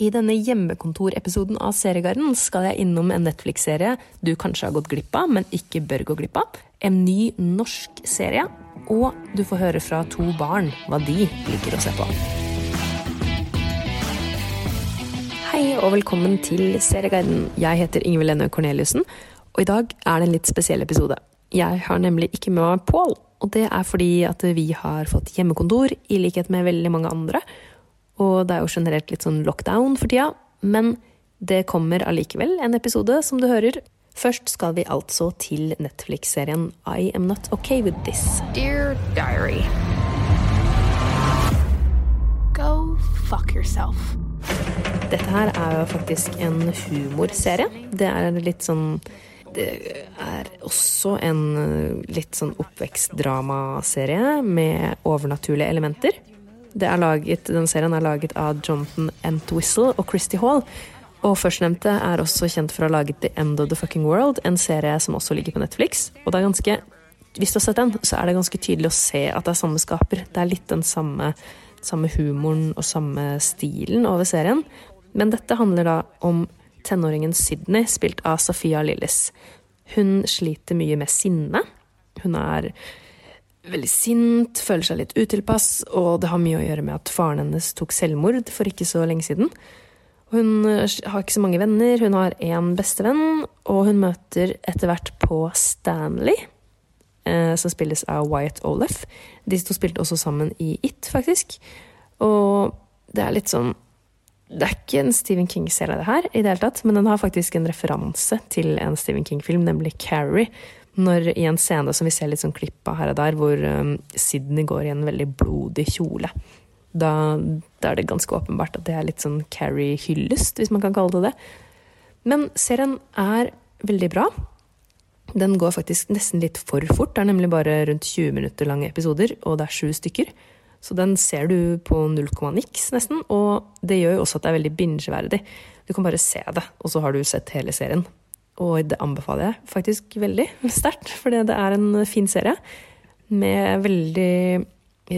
I denne hjemmekontorepisoden av Seriegarden skal jeg innom en Netflix-serie du kanskje har gått glipp av, men ikke bør gå glipp av. En ny norsk serie. Og du får høre fra to barn hva de liker å se på. Hei og velkommen til Serieguiden. Jeg heter Ingvild Lene Corneliussen, og i dag er det en litt spesiell episode. Jeg har nemlig ikke med meg Pål, og det er fordi at vi har fått hjemmekontor, i likhet med veldig mange andre. Og det er jo generelt litt sånn lockdown for tida. Men det kommer allikevel en episode, som du hører. Først skal vi altså til Netflix-serien I Am Not Okay With This. Dear Diary. Go fuck yourself. Dette her er jo faktisk en humorserie. Det er litt sånn Det er også en litt sånn oppvekstdramaserie med overnaturlige elementer. Laget, den serien er laget av Jonathan Entwistle og Christy Hall. Og førstnevnte er også kjent for å ha laget The End of the Fucking World, en serie som også ligger på Netflix. Og det er ganske Hvis du har sett den, så er det ganske tydelig å se at det er samme skaper. Det er litt den samme, samme humoren og samme stilen over serien. Men dette handler da om tenåringen Sydney, spilt av Sofia Lillis. Hun sliter mye med sinne. Hun er veldig sint, føler seg litt utilpass, og det har mye å gjøre med at faren hennes tok selvmord for ikke så lenge siden. Hun har ikke så mange venner, hun har én bestevenn, og hun møter etter hvert på Stanley, eh, som spilles av Wyatt Olaf. De to spilte også sammen i It, faktisk. Og det er litt sånn Det er ikke en Stephen King-serie, det her, i det hele tatt, men den har faktisk en referanse til en Stephen King-film, nemlig Carrie når i en scene som vi ser litt sånn klipp av her og der, hvor um, Sydney går i en veldig blodig kjole. Da, da, er det ganske åpenbart at det er litt sånn Carrie-hyllest, hvis man kan kalle det det. Men serien er veldig bra. Den går faktisk nesten litt for fort. Det er nemlig bare rundt 20 minutter lange episoder, og det er sju stykker. Så den ser du på null komma niks, nesten. Og det gjør jo også at det er veldig bingeverdig. Du kan bare se det, og så har du sett hele serien. Og det anbefaler jeg faktisk veldig sterkt, fordi det er en fin serie. Med veldig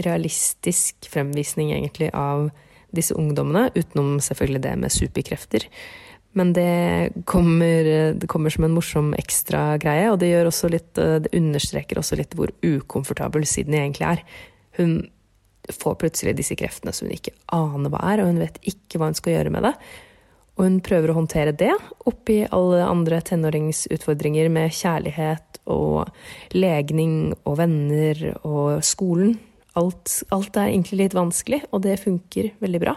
realistisk fremvisning, egentlig, av disse ungdommene. Utenom selvfølgelig det med superkrefter. Men det kommer, det kommer som en morsom ekstra greie, og det, gjør også litt, det understreker også litt hvor ukomfortabel Sydney egentlig er. Hun får plutselig disse kreftene som hun ikke aner hva er, og hun vet ikke hva hun skal gjøre med det. Og hun prøver å håndtere det oppi alle andre tenåringsutfordringer med kjærlighet og legning og venner og skolen. Alt, alt, er egentlig litt vanskelig, og det funker veldig bra.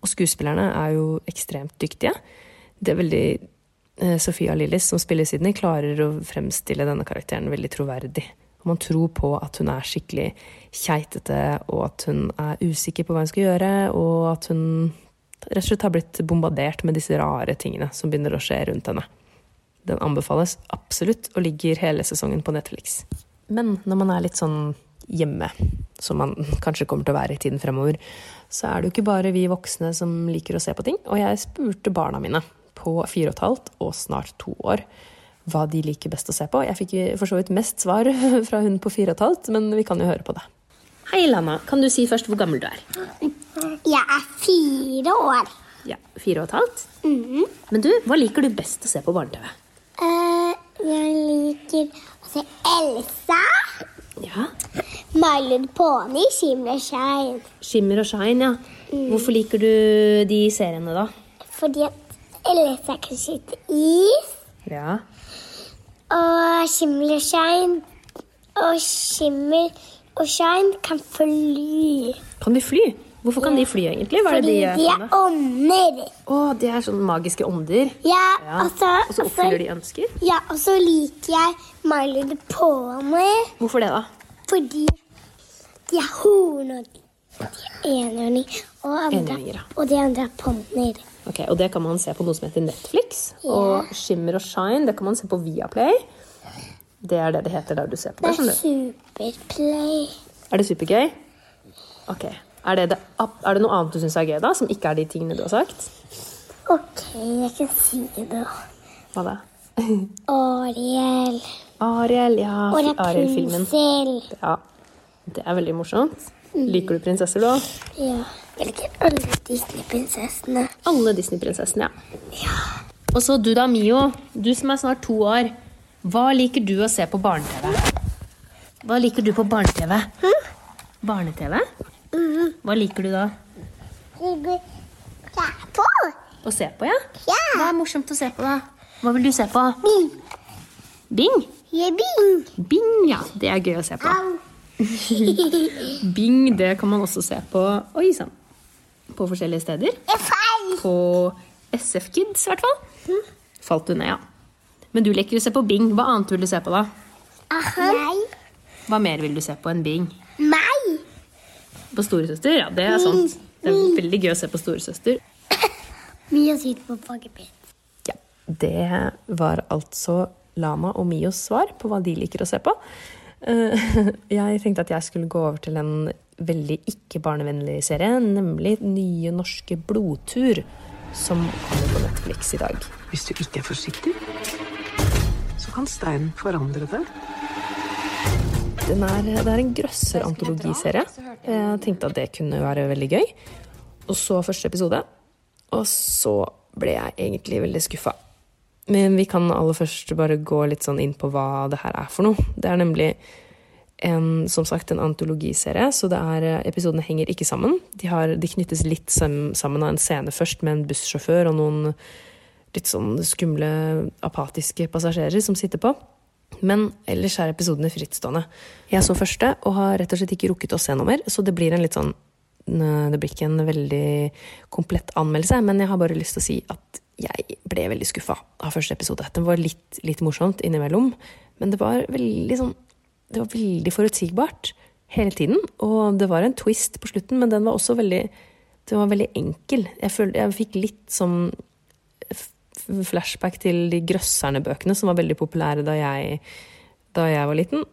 Og skuespillerne er jo ekstremt dyktige. Det er veldig eh, Sofia Lillis, som spiller Sydney, klarer å fremstille denne karakteren veldig troverdig. Og man tror på at hun er skikkelig keitete, og at hun er usikker på hva hun skal gjøre, og at hun rett og slett har blitt bombardert med disse rare tingene som begynner å skje rundt henne. Den anbefales absolutt og ligger hele sesongen på Netflix. Men når man er litt sånn hjemme, som man kanskje kommer til å være i tiden fremover, så er det jo ikke bare vi voksne som liker å se på ting. Og jeg spurte barna mine på fire og et halvt og snart to år hva de liker best å se på. Jeg fikk for så vidt mest svar fra hun på fire og et halvt, men vi kan jo høre på det. Hei, Lana. Kan du si først hvor gammel du er? Jeg er fire år. Ja, Fire og et halvt? Mm. Men du, hva liker du best å se på barne-TV? Uh, jeg liker å se Elsa. Ja. My Little Pony, Shimmer og Shine. Shimmer og Shine, ja. Mm. Hvorfor liker du de seriene, da? Fordi at Elsa kan skyte is. Ja. Og Shimmer og Shine og Shimmer og Shine kan fly. Kan de fly? Hvorfor kan de fly, egentlig? Hva Fordi det de, de er ånder. Å, de er sånne magiske ånder? Ja, ja. Og, så, og så oppfyller de ønsker? Ja, og så liker jeg My Little Pony. Hvorfor det, da? Fordi de er horn, og de er enhjørninger. Og, andre, og de andre er ponnier. Ok, Og det kan man se på noe som heter Netflix. Yeah. Og Shimmer og Shine det kan man se på Viaplay. Det er det det heter der du ser på det. Det er Superplay. Er det supergøy? Ok. Er det, det, er det, noe annet du syns er gøy, da? Som ikke er de tingene du har sagt? OK, jeg kan si det. Hva da? Ariel. Ariel, ja. Og Rapunzel. Ja. Det er veldig morsomt. Mm. Liker du prinsesser, da? Ja. Jeg liker alle Disney-prinsessene. Alle Disney-prinsessene, ja. Og så du da, Mio. Du som er snart to år. Hva liker du å se på barne-TV? Hva liker du på barne-TV? Barne-TV? Hva liker du da? Se på! Å se på, ja? Ja. Hva er morsomt å se på, da? Hva vil du se på? Bing. Bing? Ja, bing. Bing, ja. Det er gøy å se på. Bing, det kan man også se på Oi sann. På forskjellige steder. Er feil. På SF Kids, i hvert fall. Falt du ned, ja. Men du liker å se på Bing. Hva annet vil du se på, da? Aha. Hva mer vil du se på enn Bing? Meg. På Storesøster? Ja, det er sant. Det er veldig gøy å se på Storesøster. Mio sitter på fagerpent. Ja, det var altså Lana og Mios svar på hva de liker å se på. Eh, Jeg tenkte at jeg skulle gå over til en veldig ikke-barnevennlig serie, nemlig nye norske Blodtur, som kommer på Netflix i dag. Hvis du ikke er forsiktig, så kan steinen forandre deg. Den er, det er en grøsser-antologiserie. Jeg tenkte at det kunne være veldig gøy. Og så første episode, og så ble jeg egentlig veldig skuffa. Men vi kan aller først bare gå litt sånn inn på hva det her er for noe. Det er nemlig en, som sagt, en antologiserie, så det er, episodene henger ikke sammen. De, har, de knyttes litt sammen av en scene først med en bussjåfør og noen litt sånn skumle, apatiske passasjerer som sitter på. Men ellers er episodene frittstående. Jeg så første og har rett og slett ikke rukket å se noe mer, så det blir en litt sånn Det blir ikke en veldig komplett anmeldelse, men jeg har bare lyst til å si at jeg ble veldig skuffa av første episode. Den var litt, litt morsomt innimellom, men det var veldig sånn Det var veldig forutsigbart hele tiden. Og det var en twist på slutten, men den var også veldig Den var veldig enkel. Jeg, følte, jeg fikk litt sånn flashback til de Grøsserne-bøkene som var veldig populære da jeg, da jeg var liten.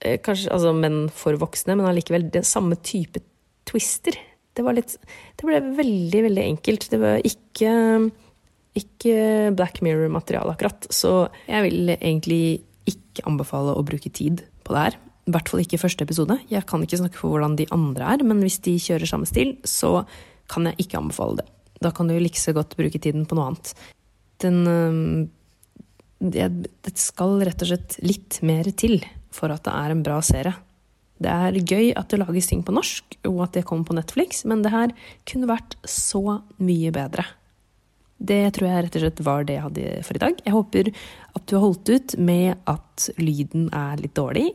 Eh, Kanskje, altså, men for voksne, men allikevel det samme type twister. Det var litt Det ble veldig, veldig enkelt. Det var ikke ikke Black Mirror-materiale, akkurat. Så jeg vil egentlig ikke anbefale å bruke tid på det her. I hvert fall ikke første episode. Jeg kan ikke snakke for hvordan de andre er, men hvis de kjører samme stil, så kan jeg ikke anbefale det. Da kan du like så godt bruke tiden på noe annet. Den det, det skal rett og slett litt mer til for at det er en bra serie. Det er gøy at det lages ting på norsk, og at det kommer på Netflix, men det her kunne vært så mye bedre. Det tror jeg rett og slett var det jeg hadde for i dag. Jeg håper at du har holdt ut med at lyden er litt dårlig,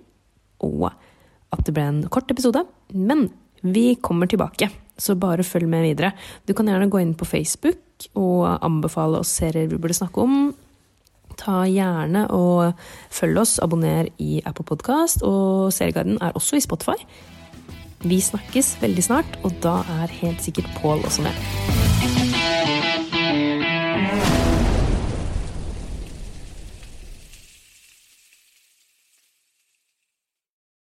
og at det ble en kort episode. Men vi kommer tilbake, så bare følg med videre. Du kan gjerne gå inn på Facebook og anbefale oss serier vi burde snakke om. Ta gjerne og følg oss, abonner i Apple Podcast, og Serieguiden er også i Spotify. Vi snakkes veldig snart, og da er helt sikkert Pål også med.